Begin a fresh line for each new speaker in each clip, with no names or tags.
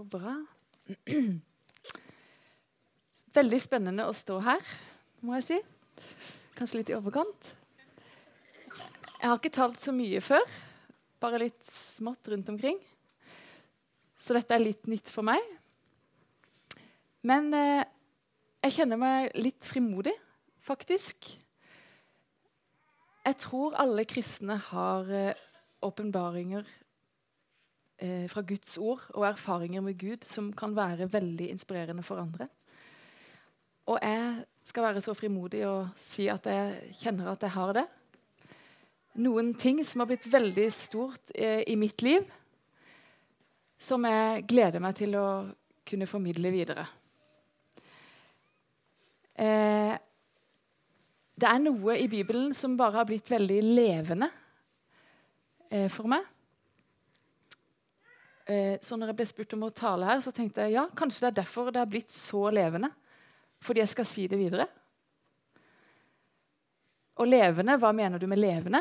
Så bra. Veldig spennende å stå her, må jeg si. Kanskje litt i overkant. Jeg har ikke talt så mye før, bare litt smått rundt omkring. Så dette er litt nytt for meg. Men eh, jeg kjenner meg litt frimodig, faktisk. Jeg tror alle kristne har eh, eh, fra Guds ord og erfaringer med Gud som kan være veldig inspirerende for andre. Og jeg skal være så frimodig og si at jeg kjenner at jeg har det. Noen ting som har blitt veldig stort eh, i mitt liv, som jeg gleder meg til å kunne formidle videre. Eh, det er noe i Bibelen som bare har blitt veldig levende eh, for meg. Eh, så når jeg ble spurt om å tale her, så tenkte jeg ja, kanskje det er derfor det har blitt så levende. Fordi jeg skal si det videre. Og levende, hva mener du med levende?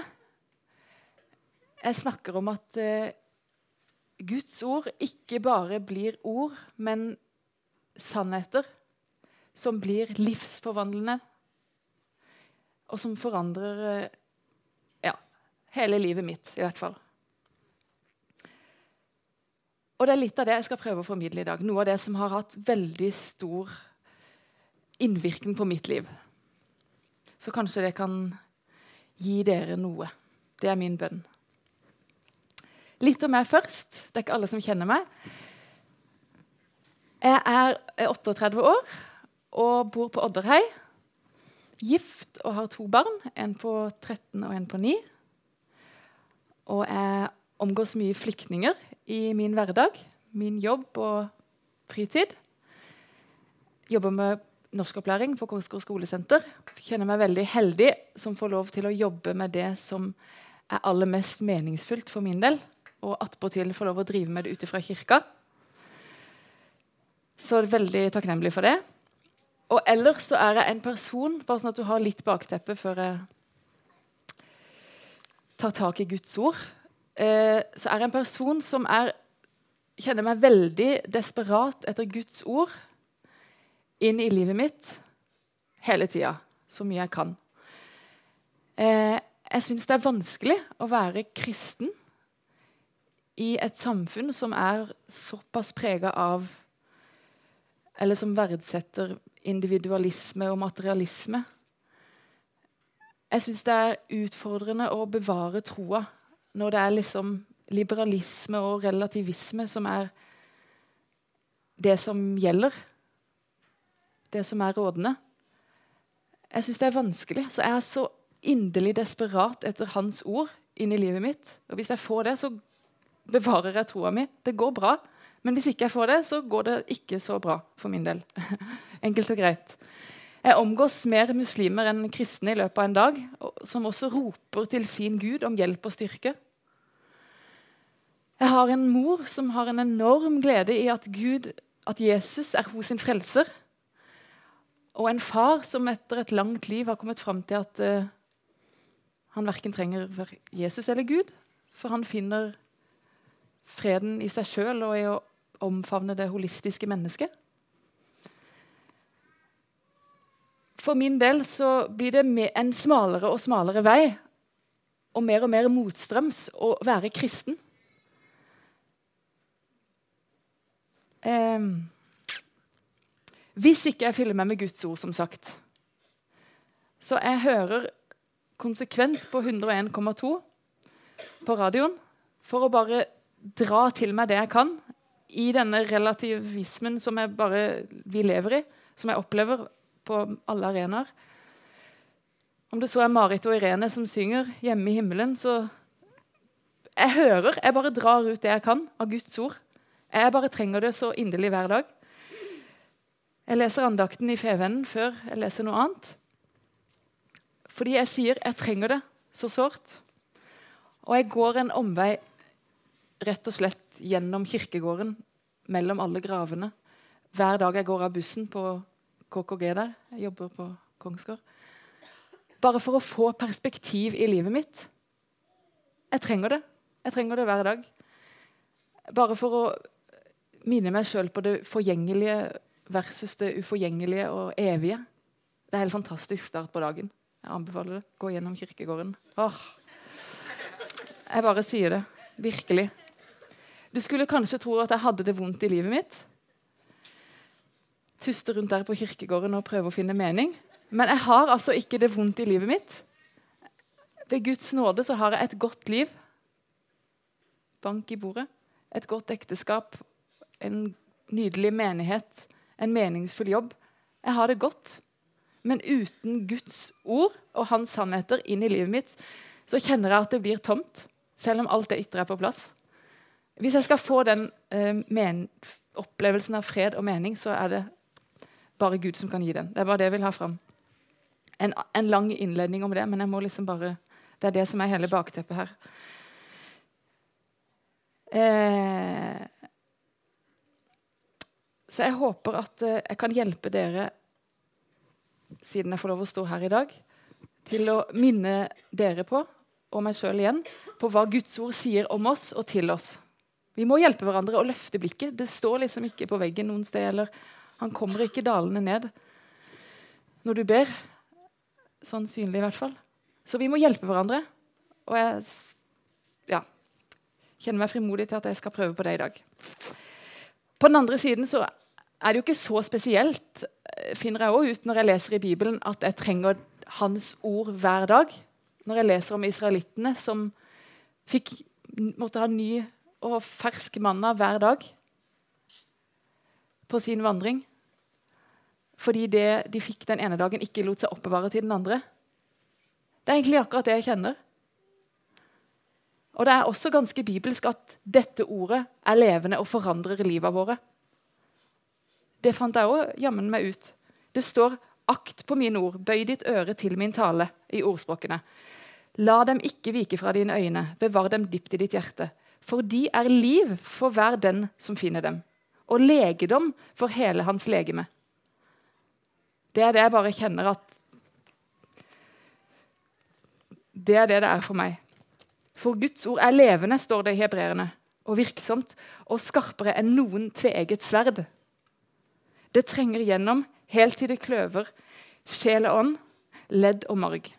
Jeg snakker om at eh, Guds ord ikke bare blir ord, men sannheter som blir livsforvandlende, og som forandrer eh, ja, hele livet mitt, i hvert fall. Og det er litt av det jeg skal prøve å formidle i dag. Noe av det som har hatt veldig stor innvirkning på mitt liv. Så kanskje det kan gi dere noe. Det er min bønn. Litt om meg først. Det er ikke alle som kjenner meg. Jeg er 38 år og bor på Odderhei. Gift og har to barn. En på 13 og en på 9. Og jeg omgås mye flyktninger i min hverdag, min jobb og fritid. Jobber med norskopplæring på Kongsgård skolesenter. Kjenner meg veldig heldig som får lov til å jobbe med det som er aller mest meningsfullt for min del. Og attpåtil få lov å drive med det ute fra kirka. Så er veldig takknemlig for det. Og ellers så er jeg en person, bare sånn at du har litt bakteppe før jeg tar tak i Guds ord eh, så er jeg en person som er, kjenner meg veldig desperat etter Guds ord inn i livet mitt hele tida. Så mye jeg kan. Eh, jeg syns det er vanskelig å være kristen i et samfunn som er såpass prega av Eller som verdsetter individualisme og materialisme. Jeg syns det er utfordrende å bevare troa når det er liksom liberalisme og relativisme som er det som gjelder. Det som er rådende. Jeg syns det er vanskelig. Så jeg er så inderlig desperat etter hans ord inn i livet mitt. Og hvis jeg får det, så bevarer jeg troa mi. Det går bra. Men hvis ikke jeg får det, så går det ikke så bra for min del. Enkelt og greit. Jeg omgås mer muslimer enn kristne i løpet av en dag, som også roper til sin Gud om hjelp og styrke. Jeg har en mor som har en enorm glede i at Gud, at Jesus er hos sin frelser. Og en far som etter et langt liv har kommet fram til at uh, han verken trenger Jesus eller Gud, for han finner freden i seg sjøl og i å omfavne det holistiske mennesket. For min del så blir det en smalere og smalere vei og mer og mer motstrøms å være kristen. Eh, hvis ikke jeg fyller meg med Guds ord, som sagt. Så jeg hører konsekvent på 101,2 på radioen for å bare dra til meg det jeg kan i denne relativismen som jeg bare, vi lever i, som jeg opplever på alle arenaer. Om det så er Marit og Irene som synger hjemme i himmelen, så Jeg hører, jeg bare drar ut det jeg kan av Guds ord. Jeg bare trenger det så inderlig hver dag. Jeg leser andakten i Fevennen før jeg leser noe annet. Fordi jeg sier jeg trenger det så sårt. Og jeg går en omvei rett og slett gjennom kirkegården mellom alle gravene hver dag jeg går av bussen på KKG der. Jeg jobber på Kongsgård. Bare for å få perspektiv i livet mitt. Jeg trenger det. Jeg trenger det hver dag. Bare for å minne meg sjøl på det forgjengelige versus det uforgjengelige og evige. Det er en helt fantastisk start på dagen. Jeg anbefaler det. Gå gjennom kirkegården. Åh. Jeg bare sier det. Virkelig. Du skulle kanskje tro at jeg hadde det vondt i livet mitt. Tuste rundt der på kirkegården og prøve å finne mening. Men jeg har altså ikke det vondt i livet mitt. Ved Guds nåde så har jeg et godt liv. Bank i bordet. Et godt ekteskap. En nydelig menighet. En meningsfull jobb. Jeg har det godt. Men uten Guds ord og hans sannheter inn i livet mitt, så kjenner jeg at det blir tomt. Selv om alt det ytre er på plass. Hvis jeg skal få den eh, opplevelsen av fred og mening, så er det bare Gud som kan gi den. Det er bare det jeg vil ha fram. En, en lang innledning om det, men jeg må liksom bare, det er det som er hele bakteppet her. Eh, så jeg håper at eh, jeg kan hjelpe dere, siden jeg får lov å stå her i dag, til å minne dere på, og meg sjøl igjen, på hva Guds ord sier om oss og til oss. Vi må hjelpe hverandre å løfte blikket. Det står liksom ikke på veggen noen sted. eller Han kommer ikke dalende ned når du ber. Sånn synlig, i hvert fall. Så vi må hjelpe hverandre. Og jeg ja, kjenner meg frimodig til at jeg skal prøve på det i dag. På den andre siden så er det jo ikke så spesielt, finner jeg også ut når jeg leser i Bibelen, at jeg trenger Hans ord hver dag. Når jeg leser om israelittene som fikk, måtte ha ny og fersk manna hver dag på sin vandring. Fordi det de fikk den ene dagen, ikke lot seg oppbevare til den andre. Det er egentlig akkurat det jeg kjenner. Og det er også ganske bibelsk at dette ordet er levende og forandrer livet våre. Det fant jeg òg jammen meg ut. Det står 'akt på mine ord, bøy ditt øre til min tale' i ordspråkene. La dem ikke vike fra dine øyne, bevar dem dypt i ditt hjerte. For de er liv for hver den som finner dem, og legedom for hele hans legeme. Det er det jeg bare kjenner at Det er det det er for meg. For Guds ord er levende, står det i hebreerne, og virksomt, og skarpere enn noen tveegget sverd. Det trenger gjennom helt til det kløver sjel og ånd, ledd og marg.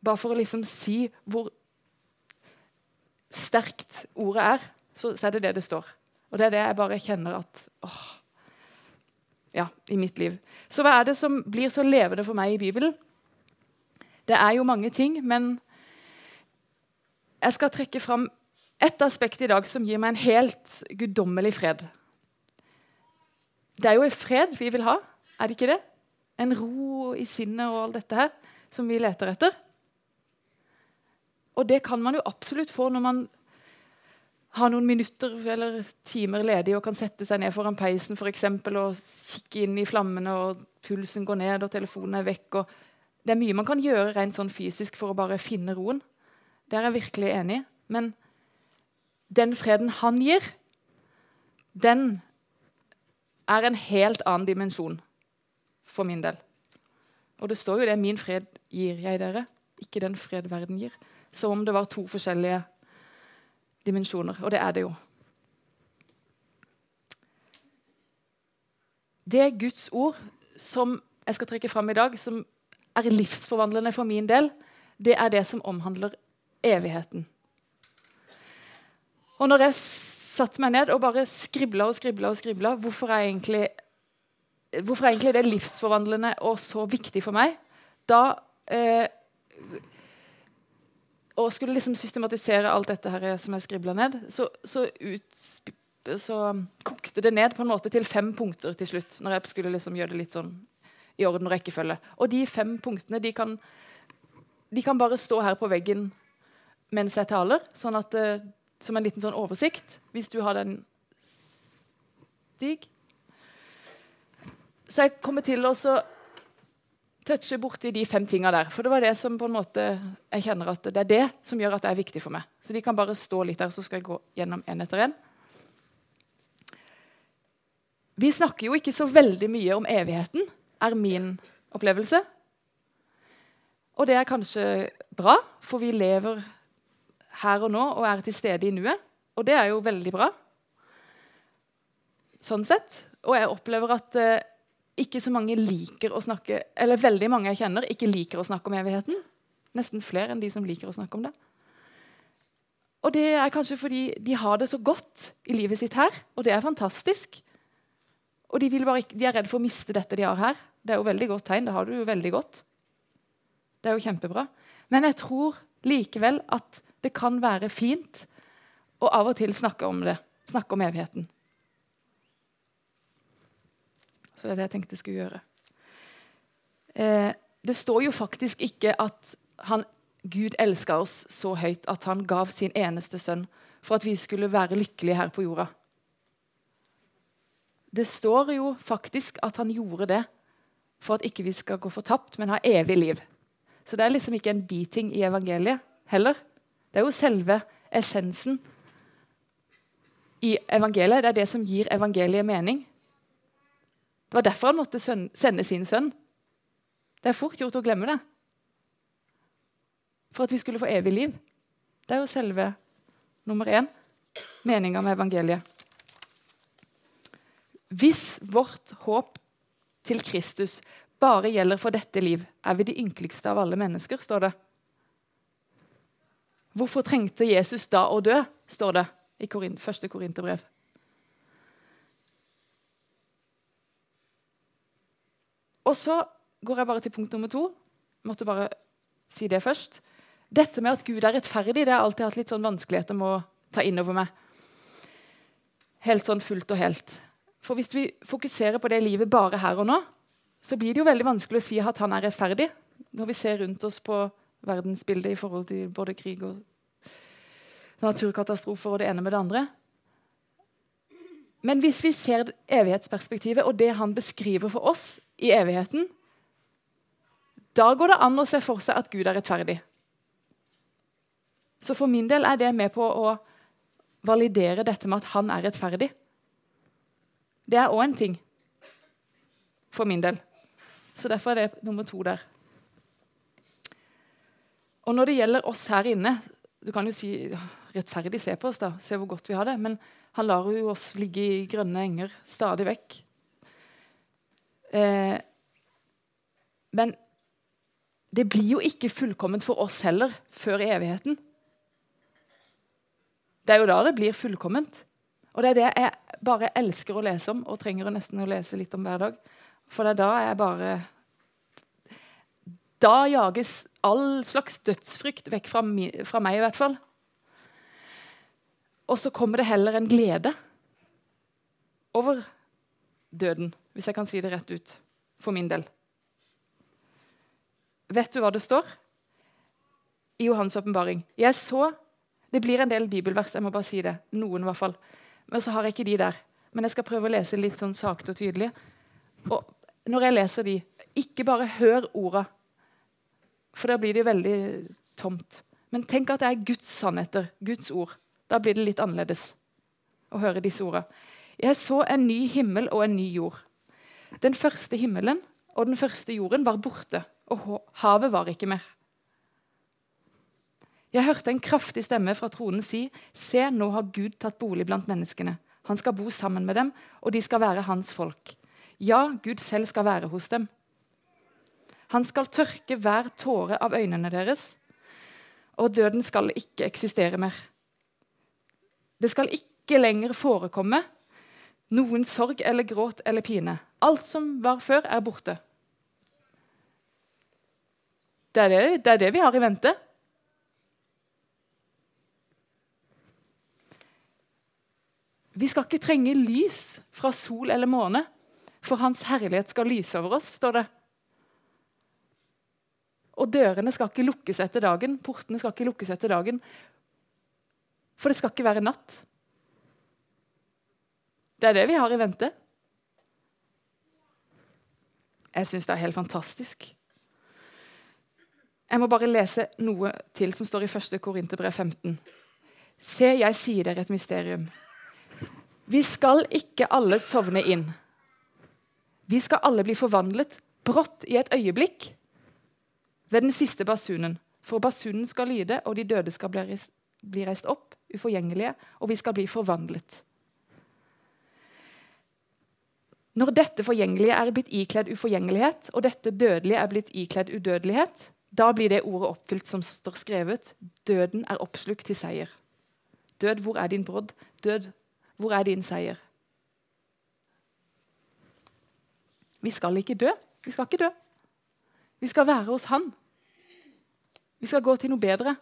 Bare for å liksom si hvor sterkt ordet er, så, så, er det det det står. Og det er det jeg bare kjenner at åh, Ja, i mitt liv. Så hva er det som blir så levende for meg i Bibelen? Det er jo mange ting, men jeg skal trekke fram ett aspekt i dag som gir meg en helt guddommelig fred. Det er jo en fred vi vil ha, er det ikke det? En ro i sinnet og alt dette her som vi leter etter. Og det kan man jo absolutt få når man har noen minutter eller timer ledig og kan sette seg ned foran peisen for eksempel, og kikke inn i flammene, og pulsen går ned, og telefonen er vekk. det er mye man kan gjøre rent sånn fysisk for å bare finne roen. Der er jeg virkelig enig. Men den freden han gir, den er en helt annen dimensjon for min del. Og det står jo det 'min fred gir jeg dere', ikke den fred verden gir som om det var to forskjellige dimensjoner. Og det er det jo. Det er Guds ord som jeg skal trekke fram i dag, som er livsforvandlende for min del, det er det som omhandler evigheten. Og når jeg satte meg ned og bare skribla og skribla og skribla, hvorfor egentlig, hvorfor er egentlig det livsforvandlende og så viktig for meg? Da eh, og skulle liksom systematisere alt dette her som jeg skribla ned, så, så, ut, så, kokte det ned på en måte til fem punkter til slutt. når jeg skulle liksom gjøre det litt sånn i orden og rekkefølge. Og de fem punktene de kan, de kan bare stå her på veggen mens jeg taler, sånn at, uh, som en liten sånn oversikt. Hvis du har den Stig. Så jeg kommer til å touche borti de fem tinga der. For det var det som på en måte jeg kjenner at det er det som gjør at det er viktig for meg. Så de kan bare stå litt der, så skal jeg gå gjennom en etter en. Vi snakker jo ikke så veldig mye om evigheten, er min opplevelse. Og det er kanskje bra, for vi lever her og nå og er til stede i nuet. Og det er jo veldig bra. sånn sett. Og jeg opplever at eh, ikke så mange liker å snakke Eller veldig mange jeg kjenner, ikke liker å snakke om evigheten. Nesten flere enn de som liker å snakke om det. Og det er kanskje fordi de har det så godt i livet sitt her, og det er fantastisk. Og de, bare, de er redd for å miste dette de har her. Det er jo veldig godt tegn. Det har du jo veldig godt. Det er jo kjempebra. Men jeg tror likevel at det kan være fint å av og til snakke om det. Snakke om evigheten. Så det er det jeg tenkte jeg skulle gjøre. Eh, det står jo faktisk ikke at han, Gud elska oss så høyt at han gav sin eneste sønn for at vi skulle være lykkelige her på jorda. Det står jo faktisk at han gjorde det for at ikke vi skal gå fortapt, men ha evig liv. Så det er liksom ikke en biting i evangeliet heller. Det er jo selve essensen i evangeliet. Det er det som gir evangeliet mening. Det var derfor han måtte sende sin sønn. Det er fort gjort å glemme det. For at vi skulle få evig liv. Det er jo selve nummer én meninga med evangeliet. Hvis vårt håp til Kristus bare gjelder for dette liv, er vi de ynkeligste av alle mennesker, står det. Hvorfor trengte Jesus da å dø, står det i 1. Korinterbrev. Og så går jeg bare til punkt nummer to. Måtte bare si det først. Dette med at Gud er rettferdig, det har alltid hatt litt sånn vanskeligheter med å ta inn over meg. Helt sånn fullt og helt. For hvis vi fokuserer på det livet bare her og nå, så blir det jo veldig vanskelig å si at han er rettferdig, når vi ser rundt oss på verdensbildet i forhold til både krig og naturkatastrofer og det ene med det andre. Men hvis vi ser evighetsperspektivet og det han beskriver for oss i evigheten, da går det an å se for seg at Gud er rettferdig. Så for min del er det med på å validere dette med at han er rettferdig. Det er òg en ting for min del. Så derfor er det nummer to der. Og når det gjelder oss her inne Du kan jo si rettferdig se på oss, da. Se hvor godt vi har det. Men han lar jo oss ligge i grønne enger stadig vekk. Eh, men det blir jo ikke fullkomment for oss heller før i evigheten. Det er jo da det blir fullkomment. Og det er det jeg bare elsker å lese om, og trenger nesten å lese litt om hver dag. For det er da jeg bare Da jages all slags dødsfrykt vekk fra, fra meg, i hvert fall. Og så kommer det heller en glede over døden, hvis jeg kan si det rett ut, for min del. Vet du hva det står i Johans åpenbaring? Jeg så Det blir en del bibelvers, jeg må bare si det. Noen, i hvert fall. Men så har jeg ikke de der. Men jeg skal prøve å lese litt sånn sakte og tydelig. Og når jeg leser de, ikke bare hør orda, for da blir det veldig tomt. Men tenk at det er Guds sannheter, Guds ord. Da blir det litt annerledes å høre disse orda. Jeg så en ny himmel og en ny jord. Den første himmelen og den første jorden var borte, og havet var ikke mer. Jeg hørte en kraftig stemme fra tronen si, Se, nå har Gud tatt bolig blant menneskene. Han skal bo sammen med dem, og de skal være hans folk. Ja, Gud selv skal være hos dem. Han skal tørke hver tåre av øynene deres, og døden skal ikke eksistere mer. Det skal ikke lenger forekomme noen sorg eller gråt eller pine. Alt som var før, er borte. Det er det, det er det, vi har i vente. Vi skal ikke trenge lys fra sol eller måne, for Hans herlighet skal lyse over oss, står det. Og dørene skal ikke lukkes etter dagen, portene skal ikke lukkes etter dagen, for det skal ikke være natt. Det er det vi har i vente. Jeg syns det er helt fantastisk. Jeg må bare lese noe til som står i 1. Korinterbrev 15. Se, jeg sier dere et mysterium. Vi skal ikke alle sovne inn. Vi skal alle bli forvandlet brått i et øyeblikk ved den siste basunen. For basunen skal lyde, og de døde skal bli reist opp uforgjengelige, og vi skal bli forvandlet. Når dette forgjengelige er blitt ikledd uforgjengelighet, og dette dødelige er blitt ikledd udødelighet, da blir det ordet oppfylt som står skrevet. Døden er oppslukt til seier. Død, hvor er din brodd? Død, hvor er din seier? Vi skal ikke dø. Vi skal ikke dø. Vi skal være hos Han. Vi skal gå til noe bedre.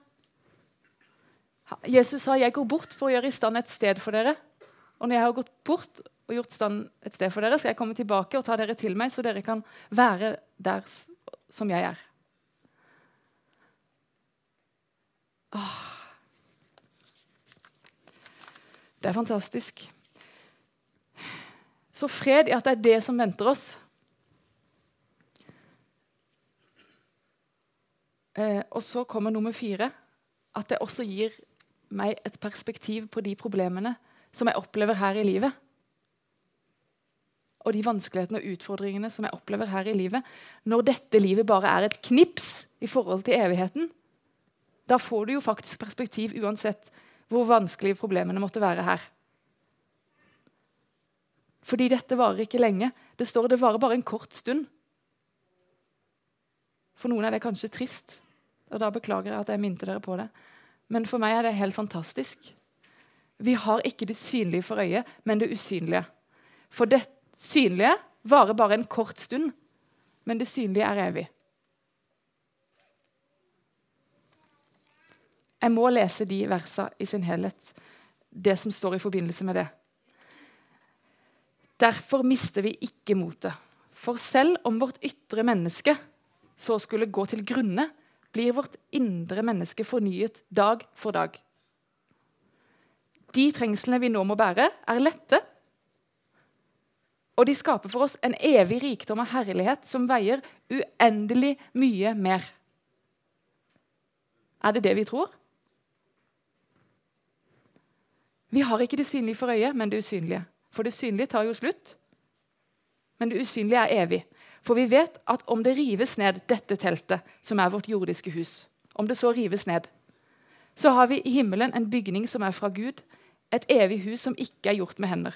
Jesus sa 'Jeg går bort for å gjøre i stand et sted for dere'. Og når jeg har gått bort og gjort stand et sted for dere, skal jeg komme tilbake og ta dere til meg, så dere kan være der som jeg er. Åh. Det er fantastisk. Så fred i at det er det som venter oss. Eh, og så kommer nummer fire. At det også gir meg et perspektiv på de problemene som jeg opplever her i livet. Og de vanskelighetene og utfordringene som jeg opplever her i livet. Når dette livet bare er et knips i forhold til evigheten, da får du jo faktisk perspektiv uansett hvor vanskelige problemene måtte være her. Fordi dette varer ikke lenge. Det står det varer bare en kort stund. For noen er det kanskje trist, og da beklager jeg at jeg minte dere på det. Men for meg er det helt fantastisk. Vi har ikke det synlige for øyet, men det usynlige. For det synlige varer bare en kort stund, men det synlige er evig. Jeg må lese de versene i sin helhet, det som står i forbindelse med det. Derfor mister vi ikke motet. For selv om vårt ytre menneske så skulle gå til grunne, blir vårt indre menneske fornyet dag for dag. De trengslene vi nå må bære, er lette. Og de skaper for oss en evig rikdom av herlighet som veier uendelig mye mer. Er det det vi tror? Vi har ikke det synlige for øyet, men det usynlige. For det synlige tar jo slutt. Men det usynlige er evig. For vi vet at om det rives ned, dette teltet, som er vårt jordiske hus, om det så rives ned, så har vi i himmelen en bygning som er fra Gud, et evig hus som ikke er gjort med hender.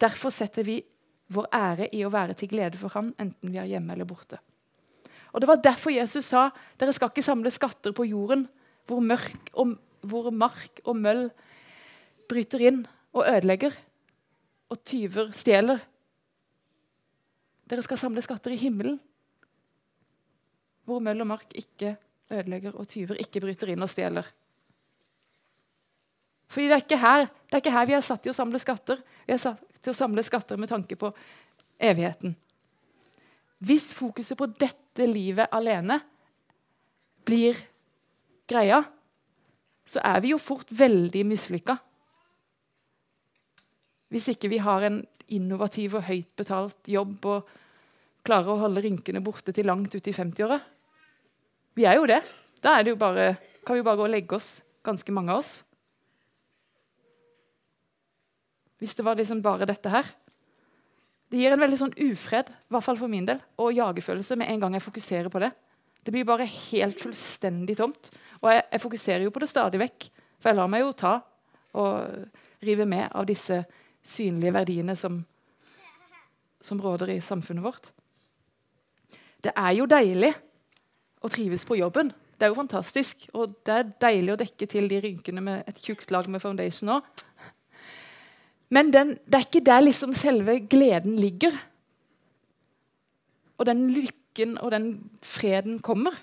Derfor setter vi vår ære i å være til glede for ham, enten vi er hjemme eller borte. Og Det var derfor Jesus sa dere skal ikke samle skatter på jorden, hvor, og, hvor mark og møll bryter inn og ødelegger, og tyver stjeler. Dere skal samle skatter i himmelen, hvor møll og mark ikke ødelegger, og tyver ikke bryter inn og stjeler. Fordi det er ikke her, det er ikke her vi er satt til å samle skatter. Vi er satt til å samle skatter med tanke på evigheten. Hvis fokuset på dette livet alene blir greia, så er vi jo fort veldig mislykka. Hvis ikke vi har en innovativ og høyt betalt jobb og klarer å holde rynkene borte til langt ut i 50-åra. Vi er jo det. Da det jo bare, kan vi bare gå og legge oss, ganske mange av oss. Hvis det var liksom bare dette her. Det gir en veldig sånn ufred, i hvert fall for min del, og jagefølelse med en gang jeg fokuserer på det. Det blir bare helt fullstendig tomt. Og jeg, jeg fokuserer jo på det stadig vekk, for jeg lar meg jo ta og rive med av disse synlige verdiene som, som råder i samfunnet vårt. Det er jo deilig å trives på jobben. Det er jo fantastisk. Og det er deilig å dekke til de rynkene med et tjukt lag med foundation òg. Men den, det er ikke der liksom selve gleden ligger. Og den lykken og den freden kommer.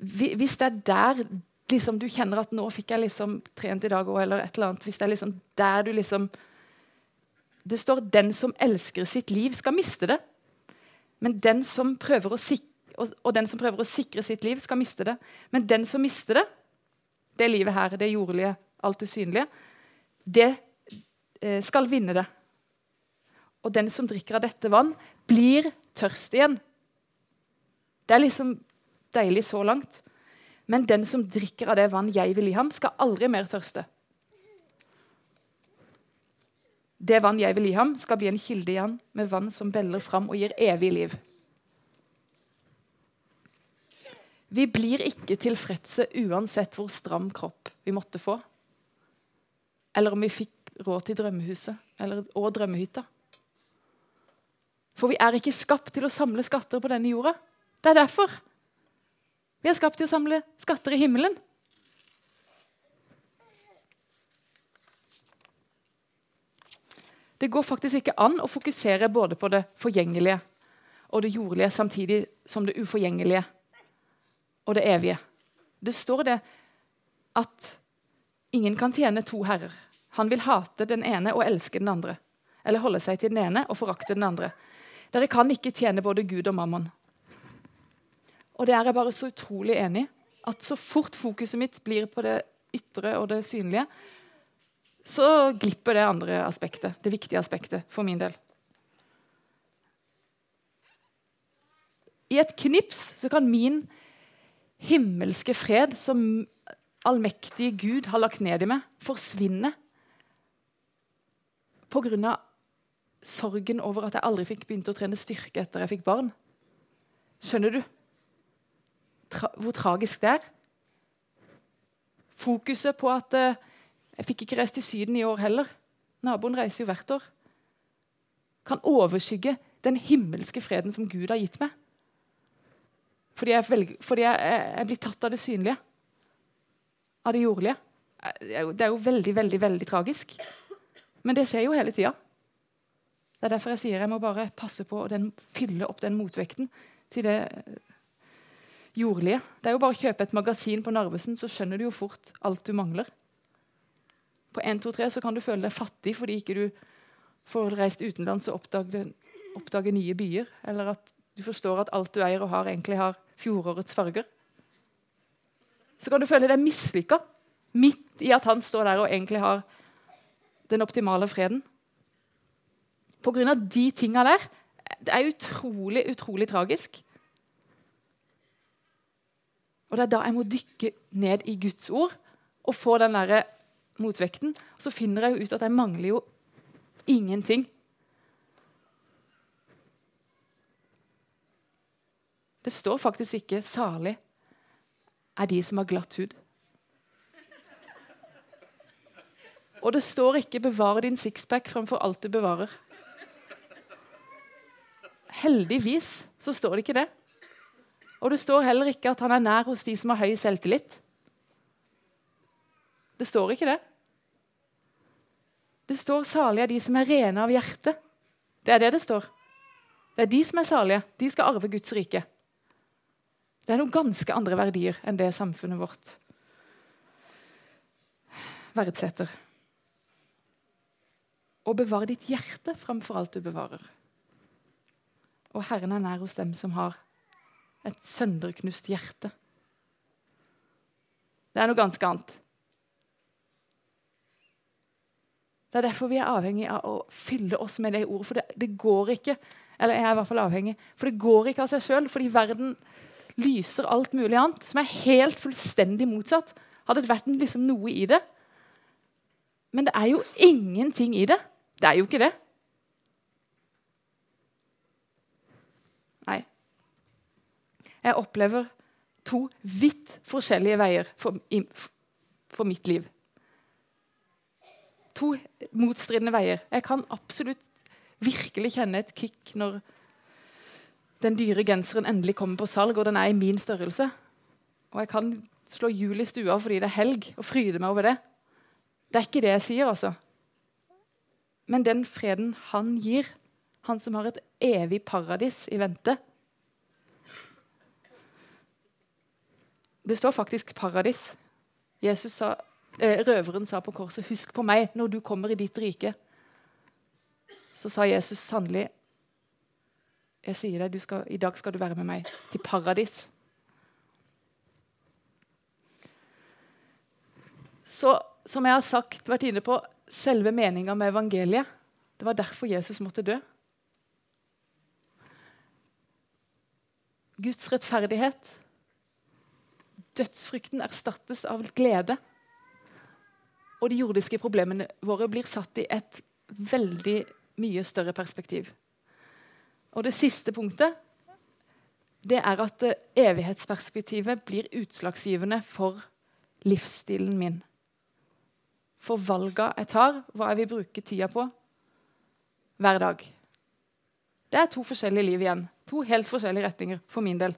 Hvis det er der liksom, du kjenner at 'nå fikk jeg liksom trent i dag òg', eller et eller annet Hvis det er liksom der du liksom det står 'den som elsker sitt liv, skal miste det'. Men den som prøver å sikre, og, den som prøver å sikre sitt liv, skal miste det. Men den som mister det, det livet her, det jordlige, alt det synlige, det skal vinne det. Og den som drikker av dette vann, blir tørst igjen. Det er liksom deilig så langt. Men den som drikker av det vann jeg vil gi ham, skal aldri mer tørste. Det vann jeg vil gi ham, skal bli en kilde i ham med vann som beller fram og gir evig liv. Vi blir ikke tilfredse uansett hvor stram kropp vi måtte få. Eller om vi fikk råd til drømmehuset eller, og drømmehytta. For vi er ikke skapt til å samle skatter på denne jorda. Det er derfor. Vi er skapt til å samle skatter i himmelen. Det går faktisk ikke an å fokusere både på det forgjengelige og det jordlige samtidig som det uforgjengelige og det evige. Det står det at ingen kan tjene to herrer. Han vil hate den ene og elske den andre. Eller holde seg til den ene og forakte den andre. Dere kan ikke tjene både Gud og mammon. Og det er jeg bare så utrolig enig i. At så fort fokuset mitt blir på det ytre og det synlige, så glipper det andre aspektet, det viktige aspektet, for min del. I et knips så kan min himmelske fred, som allmektige Gud har lagt ned i meg, forsvinne pga. sorgen over at jeg aldri fikk begynt å trene styrke etter jeg fikk barn. Skjønner du Tra hvor tragisk det er? Fokuset på at uh, jeg fikk ikke reist til Syden i år heller. Naboen reiser jo hvert år. Kan overskygge den himmelske freden som Gud har gitt meg. Fordi jeg, velger, fordi jeg, jeg blir tatt av det synlige. Av det jordlige. Det er, jo, det er jo veldig, veldig, veldig tragisk. Men det skjer jo hele tida. Det er derfor jeg sier jeg må bare passe på å fylle opp den motvekten til det jordlige. Det er jo bare å kjøpe et magasin på Narvesen, så skjønner du jo fort alt du mangler. På 1, 2, 3 så kan du føle deg fattig fordi ikke du får reist utenlands og oppdage, oppdage nye byer. Eller at du forstår at alt du eier og har, egentlig har fjorårets farger. Så kan du føle deg mislykka midt i at han står der og egentlig har den optimale freden. Av de tinga der. Det er utrolig, utrolig tragisk. Og det er da jeg må dykke ned i Guds ord og få den derre motvekten. Så finner jeg jo ut at jeg mangler jo ingenting. Det står faktisk ikke 'salig er de som har glatt hud'. Og det står ikke 'bevare din sixpack fremfor alt du bevarer'. Heldigvis så står det ikke det. Og det står heller ikke at han er nær hos de som har høy selvtillit. Det står ikke det. Det står 'salige er de som er rene av hjerte'. Det er det det står. Det er de som er salige. De skal arve Guds rike. Det er noen ganske andre verdier enn det samfunnet vårt verdsetter. Og bevar ditt hjerte framfor alt du bevarer. Og Herren er nær hos dem som har et sønderknust hjerte. Det er noe ganske annet. Det er derfor vi er avhengig av å fylle oss med det ordet. For det, det, går ikke eller jeg er i hvert fall avhengig, for det går ikke av seg sjøl. Fordi verden lyser alt mulig annet, som er helt fullstendig motsatt. Hadde det vært liksom noe i det. Men det er jo ingenting i det. Det er jo ikke det. Nei. Jeg opplever to vidt forskjellige veier for, for mitt liv to motstridende veier. Jeg kan absolutt virkelig kjenne et kick når den dyre genseren endelig kommer på salg, og den er i min størrelse. Og jeg kan slå hjul i stua fordi det er helg, og fryde meg over det. Det er ikke det jeg sier, altså. Men den freden han gir, han som har et evig paradis i vente Det står faktisk 'paradis'. Jesus sa eh, røveren sa på korset, 'Husk på meg når du kommer i ditt rike'. Så sa Jesus sannelig, 'Jeg sier deg, skal, i dag skal du være med meg til paradis'. Så som jeg har sagt, vært inne på, selve meninga med evangeliet Det var derfor Jesus måtte dø. Guds rettferdighet. Dødsfrykten erstattes av glede og de jordiske problemene våre blir satt i et veldig mye større perspektiv. Og det siste punktet det er at eh, evighetsperspektivet blir utslagsgivende for livsstilen min. For valga jeg tar, hva jeg vil bruke tida på hver dag. Det er to forskjellige liv igjen. To helt forskjellige retninger for min del.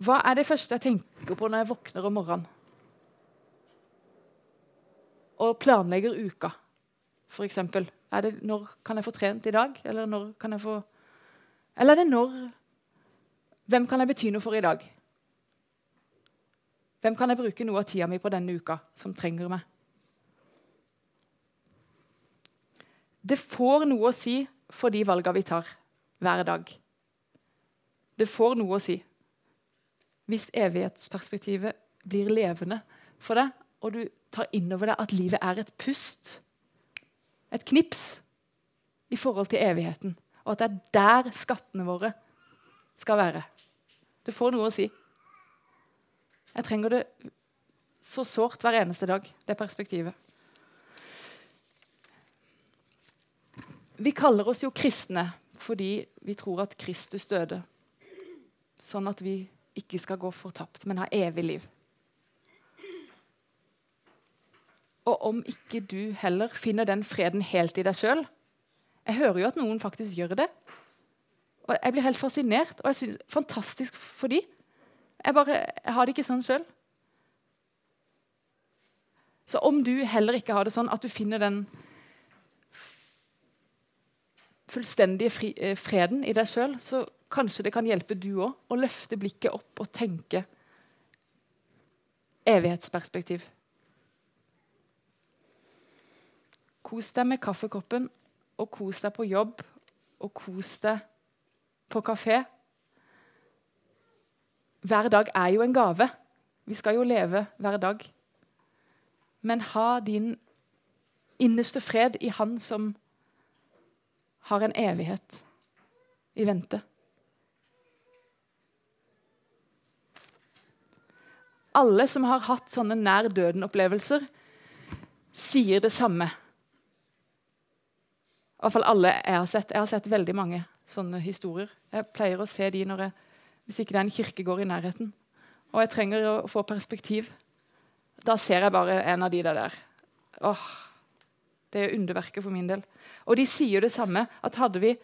Hva er det første jeg tenker på når jeg våkner om morgenen? Og planlegger uka, f.eks. Er det når kan jeg få trent i dag? Eller når kan jeg få Eller er det når Hvem kan jeg bety noe for i dag? Hvem kan jeg bruke noe av tida mi på denne uka som trenger meg? Det får noe å si for de valgene vi tar hver dag. Det får noe å si. Hvis evighetsperspektivet blir levende for deg, og du tar inn over deg at livet er et pust, et knips, i forhold til evigheten, og at det er der skattene våre skal være. Det får noe å si. Jeg trenger det så sårt hver eneste dag, det perspektivet. Vi kaller oss jo kristne fordi vi tror at Kristus døde, sånn at vi ikke skal gå fortapt, men ha evig liv. Og om ikke du heller finner den freden helt i deg sjøl Jeg hører jo at noen faktisk gjør det. Og Jeg blir helt fascinert, og jeg synes fantastisk for de. Jeg, bare, jeg har det ikke sånn sjøl. Så om du heller ikke har det sånn at du finner den fullstendige fri, eh, freden i deg sjøl, så kanskje det kan hjelpe du òg å løfte blikket opp og tenke evighetsperspektiv. Kos deg med kaffekoppen, og kos deg på jobb, og kos deg på kafé. Hver dag er jo en gave. Vi skal jo leve hver dag. Men ha din innerste fred i Han som har en evighet i vente. Alle som har hatt sånne nær døden-opplevelser, sier det samme. I hvert fall alle jeg har sett. Jeg har sett veldig mange sånne historier. Jeg pleier å se de når jeg, hvis ikke det er en kirkegård i nærheten. Og jeg trenger å få perspektiv. Da ser jeg bare en av de der. Åh, det er underverket for min del. Og de sier det samme, at hadde vi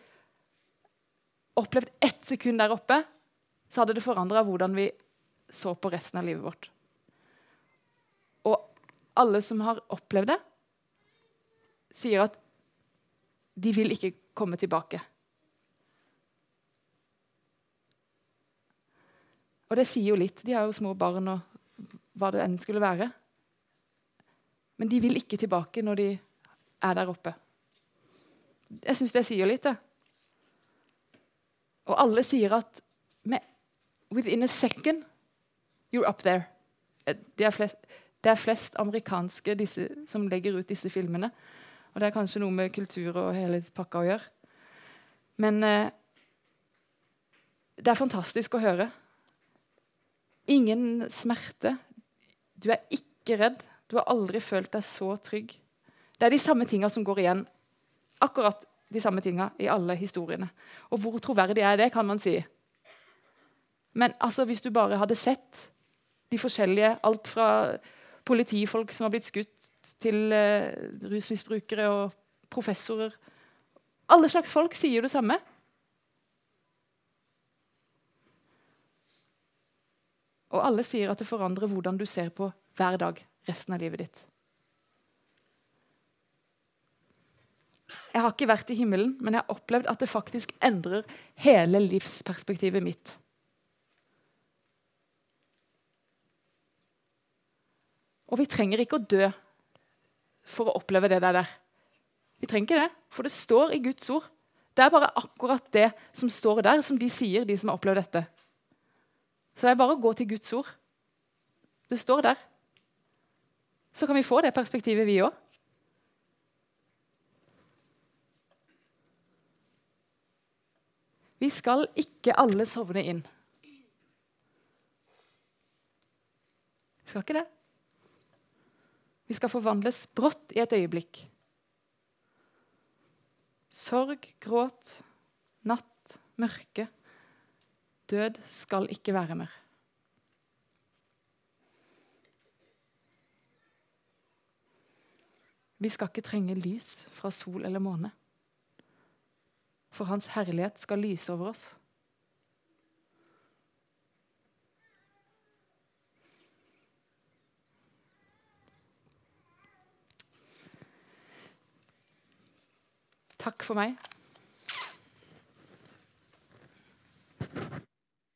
opplevd ett sekund der oppe, så hadde det forandra hvordan vi så på resten av livet vårt. Og alle som har opplevd det, sier at de vil ikke komme tilbake. Og det sier jo litt. De har jo små barn og hva det enn skulle være. Men de vil ikke tilbake når de er der oppe. Jeg syns det sier litt, det. Og alle sier at med, within a second you're up there. Det er flest, det er flest amerikanske disse, som legger ut disse filmene. Og det er kanskje noe med kultur og hele pakka å gjøre. Men eh, det er fantastisk å høre. Ingen smerte. Du er ikke redd. Du har aldri følt deg så trygg. Det er de samme tinga som går igjen. Akkurat de samme tinga i alle historiene. Og hvor troverdig er det, kan man si. Men altså, hvis du bare hadde sett de forskjellige Alt fra politifolk som har blitt skutt, til uh, rusmisbrukere og professorer Alle slags folk sier det samme. Og alle sier at det forandrer hvordan du ser på hver dag resten av livet ditt. Jeg har ikke vært i himmelen, men jeg har opplevd at det faktisk endrer hele livsperspektivet mitt. Og vi trenger ikke å dø for å oppleve det der. Vi trenger ikke det, for det står i Guds ord. Det er bare akkurat det som står der, som de sier, de som har opplevd dette. Så det er bare å gå til Guds ord. Det står der. Så kan vi få det perspektivet, vi òg. Vi skal ikke alle sovne inn. Vi skal ikke det. Vi skal forvandles brått i et øyeblikk. Sorg, gråt, natt, mørke. Død skal ikke være mer. Vi skal ikke trenge lys fra sol eller måne, for Hans herlighet skal lyse over oss. Takk for meg.